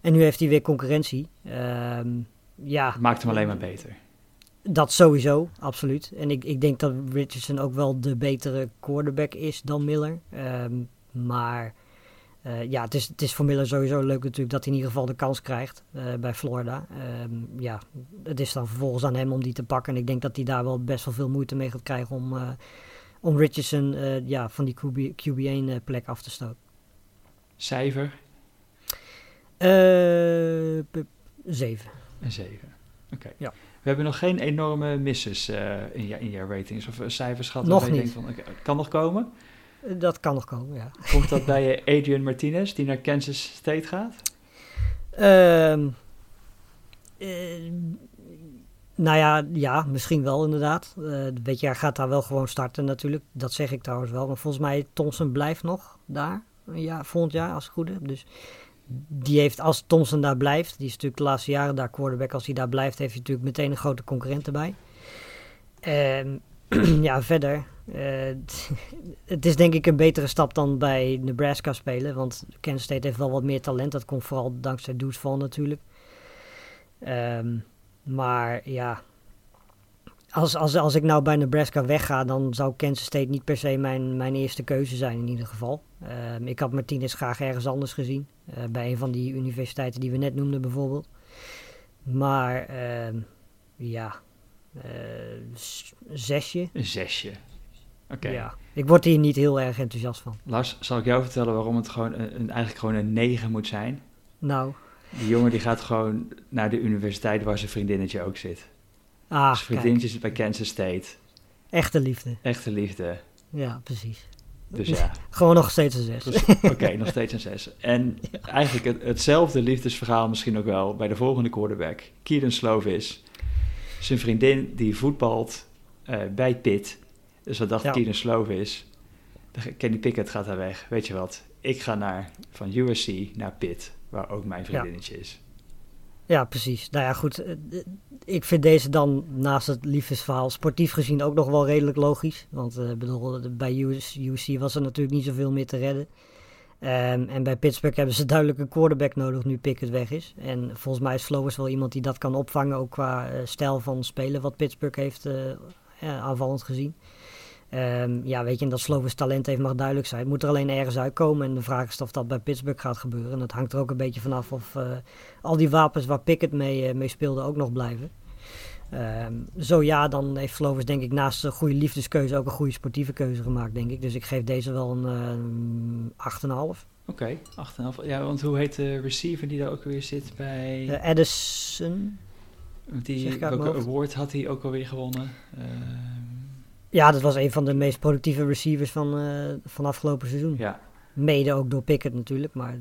En nu heeft hij weer concurrentie. Ehm, ja,
maakt hem alleen maar beter.
dat sowieso, absoluut. En ik, ik denk dat Richardson ook wel de betere quarterback is dan Miller. Ehm, maar eh, ja, het is, het is voor Miller sowieso leuk natuurlijk dat hij in ieder geval de kans krijgt eh, bij Florida. Ehm, ja, het is dan vervolgens aan hem om die te pakken. En ik denk dat hij daar wel best wel veel moeite mee gaat krijgen om, eh, om Richardson ja, van die QB, QB1 eh, plek af te stoten.
Cijfer
zeven.
een 7. Oké.
Ja.
We hebben nog geen enorme misses eh, in, je, in jouw ratings of eh, cijfers gehad.
Nog
je
niet.
Van, kan nog komen.
Eh, dat kan nog komen, ja.
Komt dat bij eh, Adrian Martinez, die naar Kansas State gaat?
Ehm eh, nou ja, ja, misschien wel inderdaad. Eh weet je, hij gaat daar wel gewoon starten natuurlijk. Dat zeg ik trouwens wel. Maar volgens mij, Thompson blijft nog daar. Ja, volgend jaar, als ik het goed heb. Dus die heeft, als Thompson daar blijft, die is natuurlijk de laatste jaren daar quarterback. Als hij daar blijft, heeft hij natuurlijk meteen een grote concurrent erbij. Ehm, ja, verder. eh, het is denk ik een betere stap dan bij Nebraska spelen. Want Kansas State heeft wel wat meer talent. Dat komt vooral dankzij Vaughn natuurlijk. Ehm, maar ja, als, als, als ik nou bij Nebraska wegga, dan zou Kansas State niet per se mijn, mijn eerste keuze zijn in ieder geval. Ehm, ik had Martinez graag ergens anders gezien. Eh, bij een van die universiteiten die we net noemden bijvoorbeeld. Maar ehm, ja, eh, zesje.
Een zesje. Oké.
Ja, ik word hier niet heel erg enthousiast van.
Lars, zal ik jou vertellen waarom het gewoon een, eigenlijk gewoon een 9 moet zijn?
Nou,
Die jongen die gaat gewoon naar de universiteit waar zijn vriendinnetje ook zit.
ah,
zijn
kijk,
vriendinnetje zit bij Kansas State.
echte liefde.
Echte liefde.
Ja, precies.
Dus ja,
Gewoon nog steeds een zes.
dus, oké, nog steeds een 6. En eigenlijk het, hetzelfde liefdesverhaal misschien ook wel bij de volgende quarterback. Kieran Slovis. Zijn vriendin die voetbalt eh, bij Pitt. Dus wat dacht
Ja.
Kieran Slovis? Kenny Pickett gaat daar weg. Weet je wat? Ik ga naar, van USC naar Pitt, waar ook mijn vriendinnetje is.
Ja, precies. Nou ja, goed. eh, eh, Ik vind deze dan naast het liefdesverhaal sportief gezien ook nog wel redelijk logisch. Want eh, bedoel, bij UC was er natuurlijk niet zoveel meer te redden. Ehm, en bij Pittsburgh hebben ze duidelijk een quarterback nodig nu Pickett weg is. En volgens mij is Flowers wel iemand die dat kan opvangen, ook qua stijl van spelen wat Pittsburgh heeft ja, aanvallend gezien. Ehm, ja, weet je, en dat Slovers talent heeft mag duidelijk zijn. Het moet er alleen ergens uitkomen. En de vraag is of dat bij Pittsburgh gaat gebeuren. En dat hangt er ook een beetje vanaf of eh, al die wapens waar Pickett mee, eh, mee speelde ook nog blijven. Ehm, zo ja, dan heeft Slovers denk ik naast een goede liefdeskeuze ook een goede sportieve keuze gemaakt, denk ik. Dus ik geef deze wel een eh, 8,5.
Oké, 8,5. Ja, want hoe heet de receiver die daar ook weer zit bij... Want
zeg
die, welke award had hij ook alweer gewonnen? Ehm,
Ja, dat was een van de meest productieve receivers van, eh, van afgelopen seizoen.
ja,
Mede ook door Pickett natuurlijk. Maar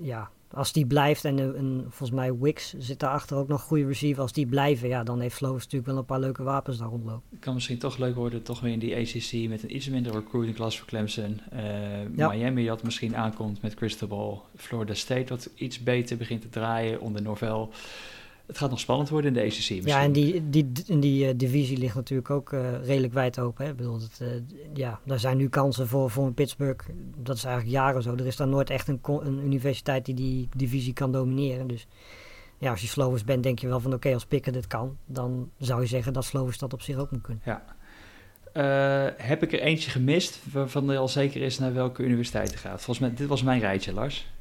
ja, als die blijft en, volgens mij Wicks zit daarachter ook nog een goede receiver. Als die blijven, ja, dan heeft Slovers natuurlijk wel een paar leuke wapens daar rondlopen.
het kan misschien toch leuk worden, toch weer in die ACC met een iets minder recruiting class voor Clemson. Eh,
Ja.
Miami dat misschien aankomt met Cristobal. Florida State wat iets beter begint te draaien onder Norvel. Het gaat nog spannend worden in de ACC misschien.
Ja, en die, die, en die eh, divisie ligt natuurlijk ook eh, redelijk wijd open. Hè? Ik bedoel, het, eh, ja, daar zijn nu kansen voor, voor een Pittsburgh. Dat is eigenlijk jaren zo. Er is daar nooit echt een, een universiteit die die divisie kan domineren. Dus ja, als je Slovers bent, denk je wel van oké, als Pickett dit kan, dan zou je zeggen dat Slovers dat op zich ook moet kunnen.
Eh, heb ik er eentje gemist waarvan er al zeker is naar welke universiteit het gaat? Volgens mij, dit was mijn rijtje, Lars.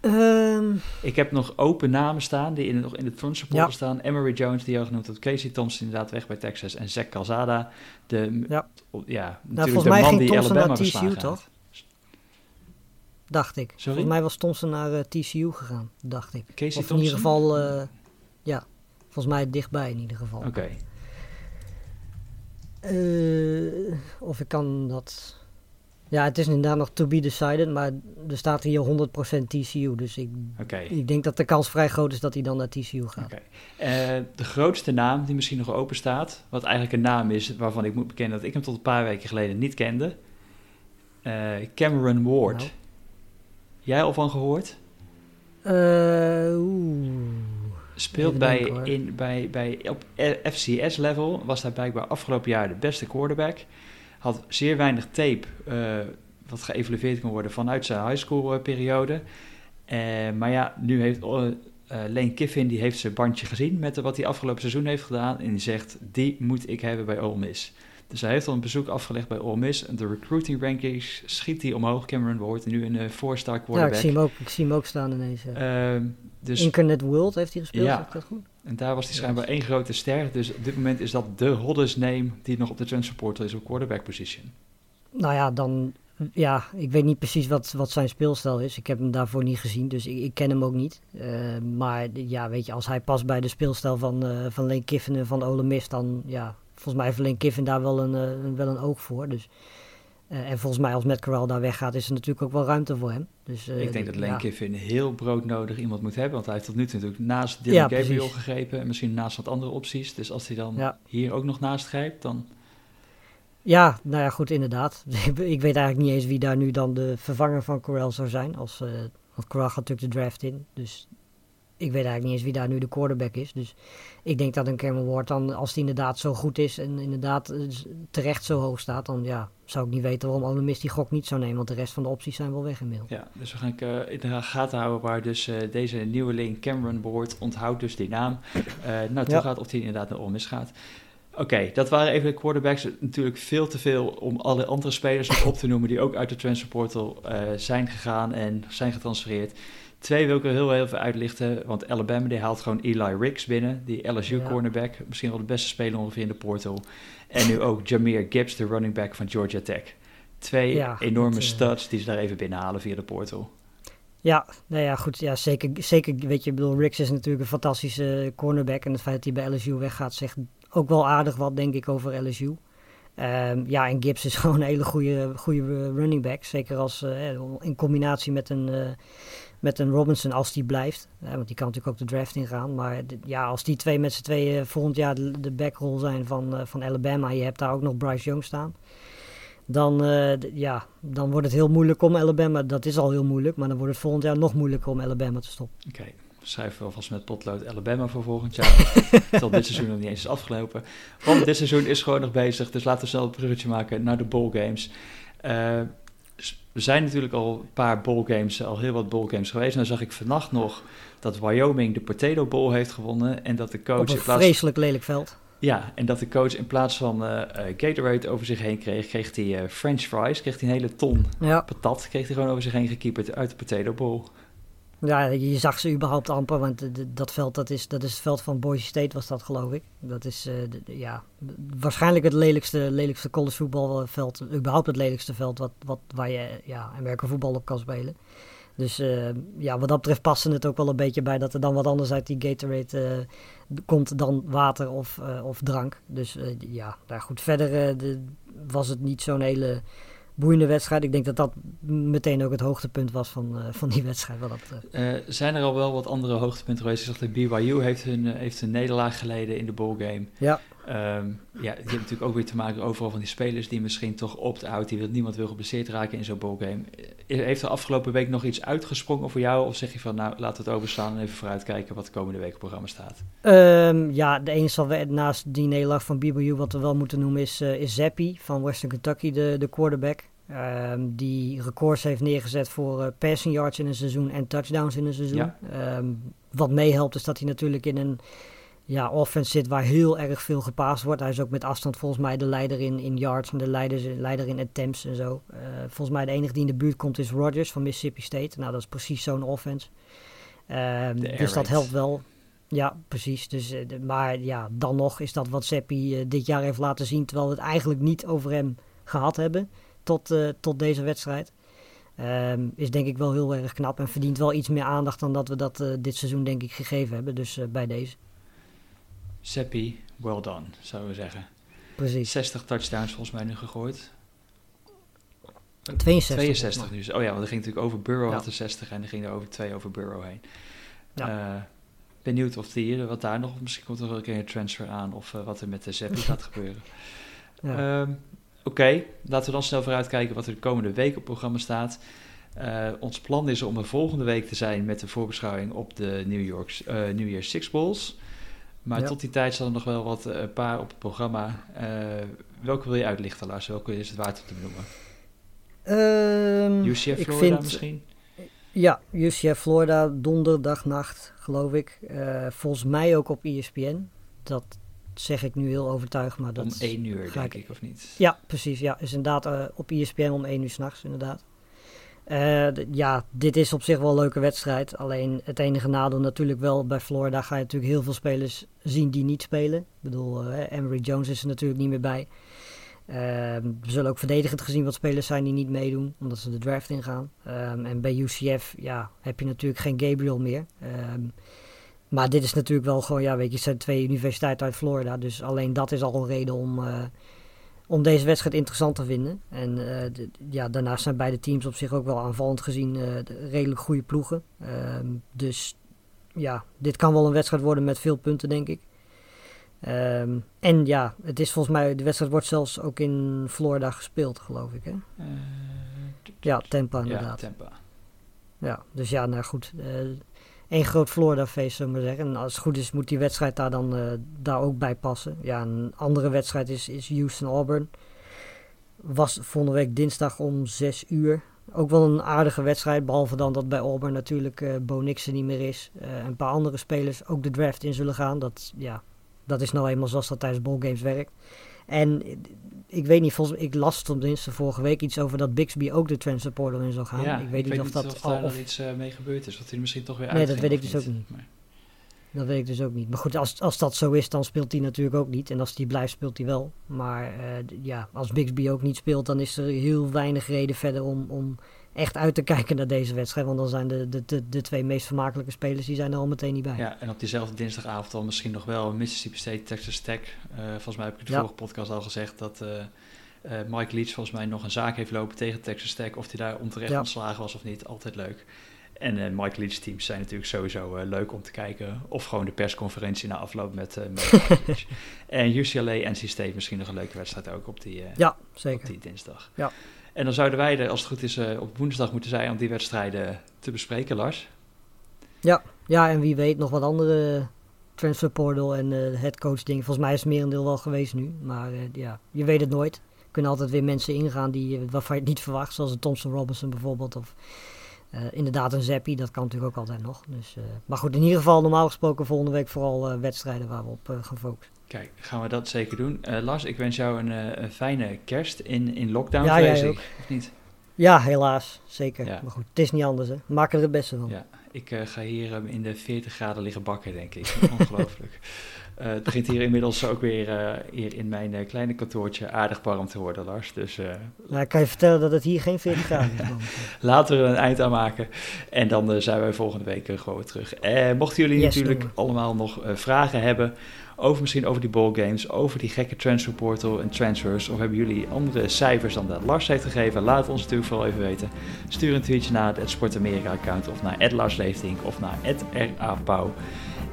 Ehm,
Ik heb nog open namen staan die in, nog in het front support
Ja.
staan. Emery Jones, die al genoemd wordt. Casey Thompson inderdaad weg bij Texas. En Zach Calzada, de,
Ja.
ja, natuurlijk
volgens
de
mij
man
ging
die
Thompson
Alabama
naar TCU, toch? dacht ik.
Sorry?
Volgens mij was Thompson naar eh, TCU gegaan, dacht ik.
Casey
of in ieder
Thompson?
geval, eh, ja, volgens mij dichtbij in ieder geval.
Oké,
Eh, of ik kan dat... Ja, het is inderdaad nog to be decided, maar er staat hier 100% TCU. Dus ik, ik denk dat de kans vrij groot is dat hij dan naar TCU gaat.
Eh, de grootste naam die misschien nog open staat, wat eigenlijk een naam is waarvan ik moet bekennen dat ik hem tot een paar weken geleden niet kende. Eh, Cameron Ward.
Nou.
Jij al van gehoord?
Eh.
Speelt
Even
bij,
denken,
in, bij, bij, op FCS level, was hij blijkbaar afgelopen jaar de beste quarterback. Had zeer weinig tape eh, wat geëvalueerd kon worden vanuit zijn high school eh, periode. Eh, maar ja, nu heeft eh, Lane Kiffin die heeft zijn bandje gezien met wat hij afgelopen seizoen heeft gedaan. En die zegt, die moet ik hebben bij Ole Miss. Dus hij heeft al een bezoek afgelegd bij Ole Miss. De recruiting rankings schiet hij omhoog. Cameron Ward, nu een uh, four-star
Ja, ik
quarterback.
zie, hem ook, ik zie hem ook staan ineens.
Ehm, dus
Incarnate World heeft hij gespeeld,
Ja.
dat goed?
En daar was hij schijnbaar één grote ster. Dus op dit moment is dat de hottest name die nog op de transfer portal is op quarterback position.
Nou ja, dan... Ja, ik weet niet precies wat, wat zijn speelstijl is. Ik heb hem daarvoor niet gezien, dus ik, ik ken hem ook niet. Eh, maar ja, weet je, als hij past bij de speelstijl van, eh van Lane Kiffin en van Ole Miss, dan ja... Volgens mij heeft Lane Kiffin daar wel een, eh, een- wel een oog voor. Dus, eh, en volgens mij als Matt Corral daar weggaat, is er natuurlijk ook wel ruimte voor hem. Dus, eh,
ik denk dat Lane
ja.
Kiffin heel broodnodig iemand moet hebben. Want hij heeft tot nu toe natuurlijk naast Dylan
Ja,
Gabriel
precies.
gegrepen. En misschien naast wat andere opties. Dus als hij dan
Ja.
hier ook nog naast grijpt, dan...
Ja, nou ja, goed, inderdaad. ik weet eigenlijk niet eens wie daar nu dan de vervanger van Corral zou zijn. Als, eh want Corral gaat natuurlijk de draft in. Dus ik weet eigenlijk niet eens wie daar nu de quarterback is. Dus ik denk dat een Cameron Ward dan, als die inderdaad zo goed is en inderdaad eh, terecht zo hoog staat, dan ja, zou ik niet weten waarom Ole Miss die gok niet zou nemen. Want de rest van de opties zijn wel weg inmiddels.
Ja, dus we gaan eh, in de gaten houden waar dus eh, deze nieuwe link Cameron wordt. Onthoud dus die naam. Eh nou, toe
Ja.
gaat of hij inderdaad naar Ole gaat. Oké, dat waren even de quarterbacks. Natuurlijk veel te veel om alle andere spelers op te noemen die ook uit de transfer portal eh, zijn gegaan en zijn getransfereerd. Twee wil ik er heel even uitlichten, want Alabama die haalt gewoon Eli Ricks binnen, die LSU
Ja.
cornerback, misschien wel de beste speler ongeveer in de portal. En nu ook Jameer Gibbs, de running back van Georgia Tech. Twee
Ja,
enorme
dat, eh,
studs die ze daar even binnenhalen via de portal.
Ja, nou ja, goed. Ja, zeker, zeker, weet je, ik bedoel, Ricks is natuurlijk een fantastische cornerback. En het feit dat hij bij LSU weggaat zegt ook wel aardig wat, denk ik, over LSU. Ehm, ja, en Gibbs is gewoon een hele goede, goede running back. Zeker als, eh, in combinatie met een, eh, met een Robinson als die blijft. Eh, want die kan natuurlijk ook de draft ingaan. Maar ja, als die twee met z'n tweeën volgend jaar de, de backroll zijn van, eh, van Alabama. Je hebt daar ook nog Bryce Young staan. Dan, eh, ja, dan wordt het heel moeilijk om Alabama. Dat is al heel moeilijk. Maar dan wordt het volgend jaar nog moeilijker om Alabama te stoppen.
Oké, schrijven we alvast met potlood Alabama voor volgend jaar. Terwijl dit seizoen nog niet eens is afgelopen. Want dit seizoen is gewoon nog bezig, dus laten we snel een bruggetje maken naar de bowlgames. Eh er zijn natuurlijk al een paar bowlgames, al heel wat bowlgames geweest. Nou zag ik vannacht nog dat Wyoming de Potato Bowl heeft gewonnen en dat de coach
Op een
in plaats
vreselijk lelijk veld.
ja, en dat de coach in plaats van eh, Gatorade over zich heen kreeg, kreeg hij eh, French fries, kreeg hij een hele ton
Ja,
patat, kreeg hij gewoon over zich heen gekieperd uit de Potato Bowl.
Ja, je zag ze überhaupt amper. Want dat veld, dat is, dat is het veld van Boise State was dat geloof ik. Dat is eh, ja, waarschijnlijk het lelijkste, lelijkste college voetbalveld. Überhaupt het lelijkste veld wat, wat, waar je ja, Amerika voetbal op kan spelen. Dus eh, ja, wat dat betreft paste het ook wel een beetje bij dat er dan wat anders uit die Gatorade eh, komt dan water of, of drank. Dus ja, nou goed, verder de, was het niet zo'n hele boeiende wedstrijd. Ik denk dat dat meteen ook het hoogtepunt was van, eh, van die wedstrijd. Wat dat betreft.
Eh, zijn er al wel wat andere hoogtepunten geweest? Ik zag dat BYU heeft een, eh, heeft een nederlaag geleden in de bowlgame.
Ja.
Ehm, ja, die hebben natuurlijk ook weer te maken overal van die spelers die misschien toch opt-out, die wil, niemand wil geblesseerd raken in zo'n bowlgame. Eh, Heeft er afgelopen week nog iets uitgesprongen voor jou? Of zeg je van, nou, we het overslaan en even vooruitkijken wat de komende week op programma staat?
Ehm, ja, de enige we- naast die nederlaag van BYU wat we wel moeten noemen is, eh is Zappi van Western Kentucky, de, de quarterback. Ehm, die records heeft neergezet voor eh, passing yards in een seizoen en touchdowns in een seizoen.
Ja.
Wat meehelpt is dat hij natuurlijk in een ja, offense zit waar heel erg veel gepaast wordt. Hij is ook met afstand volgens mij de leider in, in yards en de leider, leider in attempts en zo. Uh, volgens mij de enige die in de buurt komt is Rodgers van Mississippi State. Nou, dat is precies zo'n offense. Uh, dus dat helpt wel. Ja, precies. Dus, uh, maar ja, dan nog is dat wat Seppi dit jaar heeft laten zien, terwijl we het eigenlijk niet over hem gehad hebben tot, tot deze wedstrijd. Um, is denk ik wel heel erg knap en verdient wel iets meer aandacht dan dat we dat dit seizoen denk ik gegeven hebben. Dus bij deze.
Seppi, well done, zouden we zeggen.
Precies.
60 touchdowns volgens mij nu gegooid.
62.
62 nu. Oh ja, want er ging natuurlijk over Burrow ja. had er 60 en er ging er over twee over Burrow heen. Ja. Uh, benieuwd of die, wat daar nog, misschien komt er wel een keer een transfer aan of uh, wat er met de Seppi gaat gebeuren. Ja. Um, Oké, okay, laten we dan snel vooruitkijken wat er de komende week op het programma staat. Uh, ons plan is om er volgende week te zijn met de voorbeschouwing op de New, York, New Year's Six Bowls. Maar tot die tijd er nog wel wat een uh, paar op het programma. Uh, welke wil je uitlichten, Lars? Welke is het waard om te benoemen?
Um,
UCF Florida vind, misschien?
Ja, UCF Florida, donderdagnacht, geloof ik. Uh, volgens mij ook op ESPN. Dat zeg ik nu heel overtuigd, maar dat...
Om één uur, denk ik, of niet?
Ja, precies. Ja, is inderdaad op ESPN om één uur s'nachts, inderdaad. Uh, ja, dit is op zich wel een leuke wedstrijd. Alleen het enige nadeel natuurlijk wel bij Florida ga je natuurlijk heel veel spelers zien die niet spelen. Ik bedoel, uh, Emery Jones is er natuurlijk niet meer bij. Uh, we zullen ook verdedigend gezien wat spelers zijn die niet meedoen, omdat ze de draft ingaan. Um, en bij UCF ja, heb je natuurlijk geen Gabriel meer. Um, maar dit is natuurlijk wel gewoon, ja, weet je, het zijn twee universiteiten uit Florida. Dus alleen dat is al een reden om om deze wedstrijd interessant te vinden. En uh, ja, daarnaast zijn beide teams op zich ook wel aanvallend gezien uh, redelijk goede ploegen. Uh, dus ja, dit kan wel een wedstrijd worden met veel punten, denk ik. Um, en ja, het is volgens mij, de wedstrijd wordt zelfs ook in Florida gespeeld, geloof ik. Hè? ja, Tampa inderdaad.
Ja, Tampa.
Ja, dus ja, nou goed één groot Florida-feest, zullen we zeggen. En als het goed is, moet die wedstrijd daar dan uh, daar ook bij passen. Ja, een andere wedstrijd is, is Houston-Auburn. Was volgende week dinsdag om 6 uur. Ook wel een aardige wedstrijd, behalve dan dat bij Auburn natuurlijk uh, Bo Nixon niet meer is. Uh, een paar andere spelers ook de draft in zullen gaan. Dat, ja, dat is nou eenmaal zoals dat tijdens ballgames werkt. En ik weet niet, volgens ik las tenminste vorige week iets over dat Bixby ook de transfer portal in zou gaan.
Ja,
ik weet
ik
niet
weet
of dat
of
al
daar
of,
iets uh, mee gebeurd is. Wat hij misschien toch weer
Nee, dat weet ik
of
dus ook niet.
Maar-
Dat weet ik dus ook niet. Maar goed, als, als dat zo is, dan speelt hij natuurlijk ook niet. En als hij blijft, speelt hij wel. Maar eh, ja, als Bixby ook niet speelt, dan is er heel weinig reden verder om, om echt uit te kijken naar deze wedstrijd. Want dan zijn de, de, de, de twee meest vermakelijke spelers, die zijn er al meteen niet bij.
Ja, en op diezelfde dinsdagavond dan misschien nog wel Mississippi State, Texas Tech. Eh, volgens mij heb ik in de
Ja.
vorige podcast al gezegd dat eh, Mike Leach volgens mij nog een zaak heeft lopen tegen Texas Tech. Of hij daar onterecht
Ja.
ontslagen was of niet, altijd leuk. En eh, Mike Leach teams zijn natuurlijk sowieso eh, leuk om te kijken. Of gewoon de persconferentie na afloop met, eh met Mike Leach. En UCLA, NC State misschien nog een leuke wedstrijd ook op die, eh,
Ja,
op
zeker.
die dinsdag.
Ja.
En dan zouden wij er, als het goed is, eh, op woensdag moeten zijn om die wedstrijden te bespreken, Lars.
Ja, en wie weet nog wat andere transfer portal en eh headcoach dingen. Volgens mij is het merendeel wel geweest nu. Maar eh, ja, je weet het nooit. Er kunnen altijd weer mensen ingaan die, eh, waarvan je het niet verwacht. Zoals een Thompson Robinson bijvoorbeeld. Of eh, inderdaad een Zappi. Dat kan natuurlijk ook altijd nog. Dus, eh, maar goed, in ieder geval normaal gesproken volgende week vooral eh, wedstrijden waar we op gaan focussen.
Kijk, gaan we dat zeker doen. Lars, ik wens jou een, een fijne kerst in, in lockdown,
Ja,
vrees
jij
ik. Of niet?
Ja, helaas. Zeker.
Ja.
Maar goed, het is niet anders hè. We maken er het beste van.
Ja, ik eh, ga hier eh, in de 40 graden liggen bakken, denk ik. Ongelooflijk. Eh, het begint hier inmiddels ook weer eh, hier in mijn kleine kantoortje aardig warm te worden, Lars. Dus
Nou, ik kan je vertellen dat het hier geen 40 graden is.
laten we er een eind aan maken. En dan zijn wij volgende week gewoon weer terug. Mochten jullie
Yes,
natuurlijk allemaal nog vragen hebben over misschien over die ballgames, over die gekke transfer portal en transfers, of hebben jullie andere cijfers dan dat Lars heeft gegeven, laat het ons natuurlijk vooral even weten. Stuur een tweetje naar het Sport Amerika account of naar Lars Leeftink of naar @rapauw.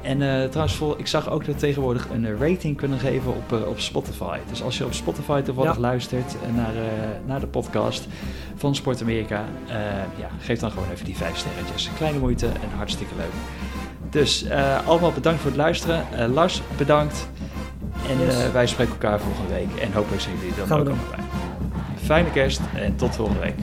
En eh, trouwens, ik zag ook dat we tegenwoordig een rating kunnen geven op, eh, op Spotify. Dus als je op Spotify toevallig
Ja.
luistert eh, naar, naar de podcast van Sport Amerika, ja, geef dan gewoon even die vijf sterretjes. Kleine moeite en hartstikke leuk. Dus eh, allemaal bedankt voor het luisteren. Eh, Lars, bedankt. En
Yes.
eh, wij spreken elkaar volgende week. En hopelijk zien jullie er dan
Gaan
ook allemaal bij. Fijne kerst en tot volgende week.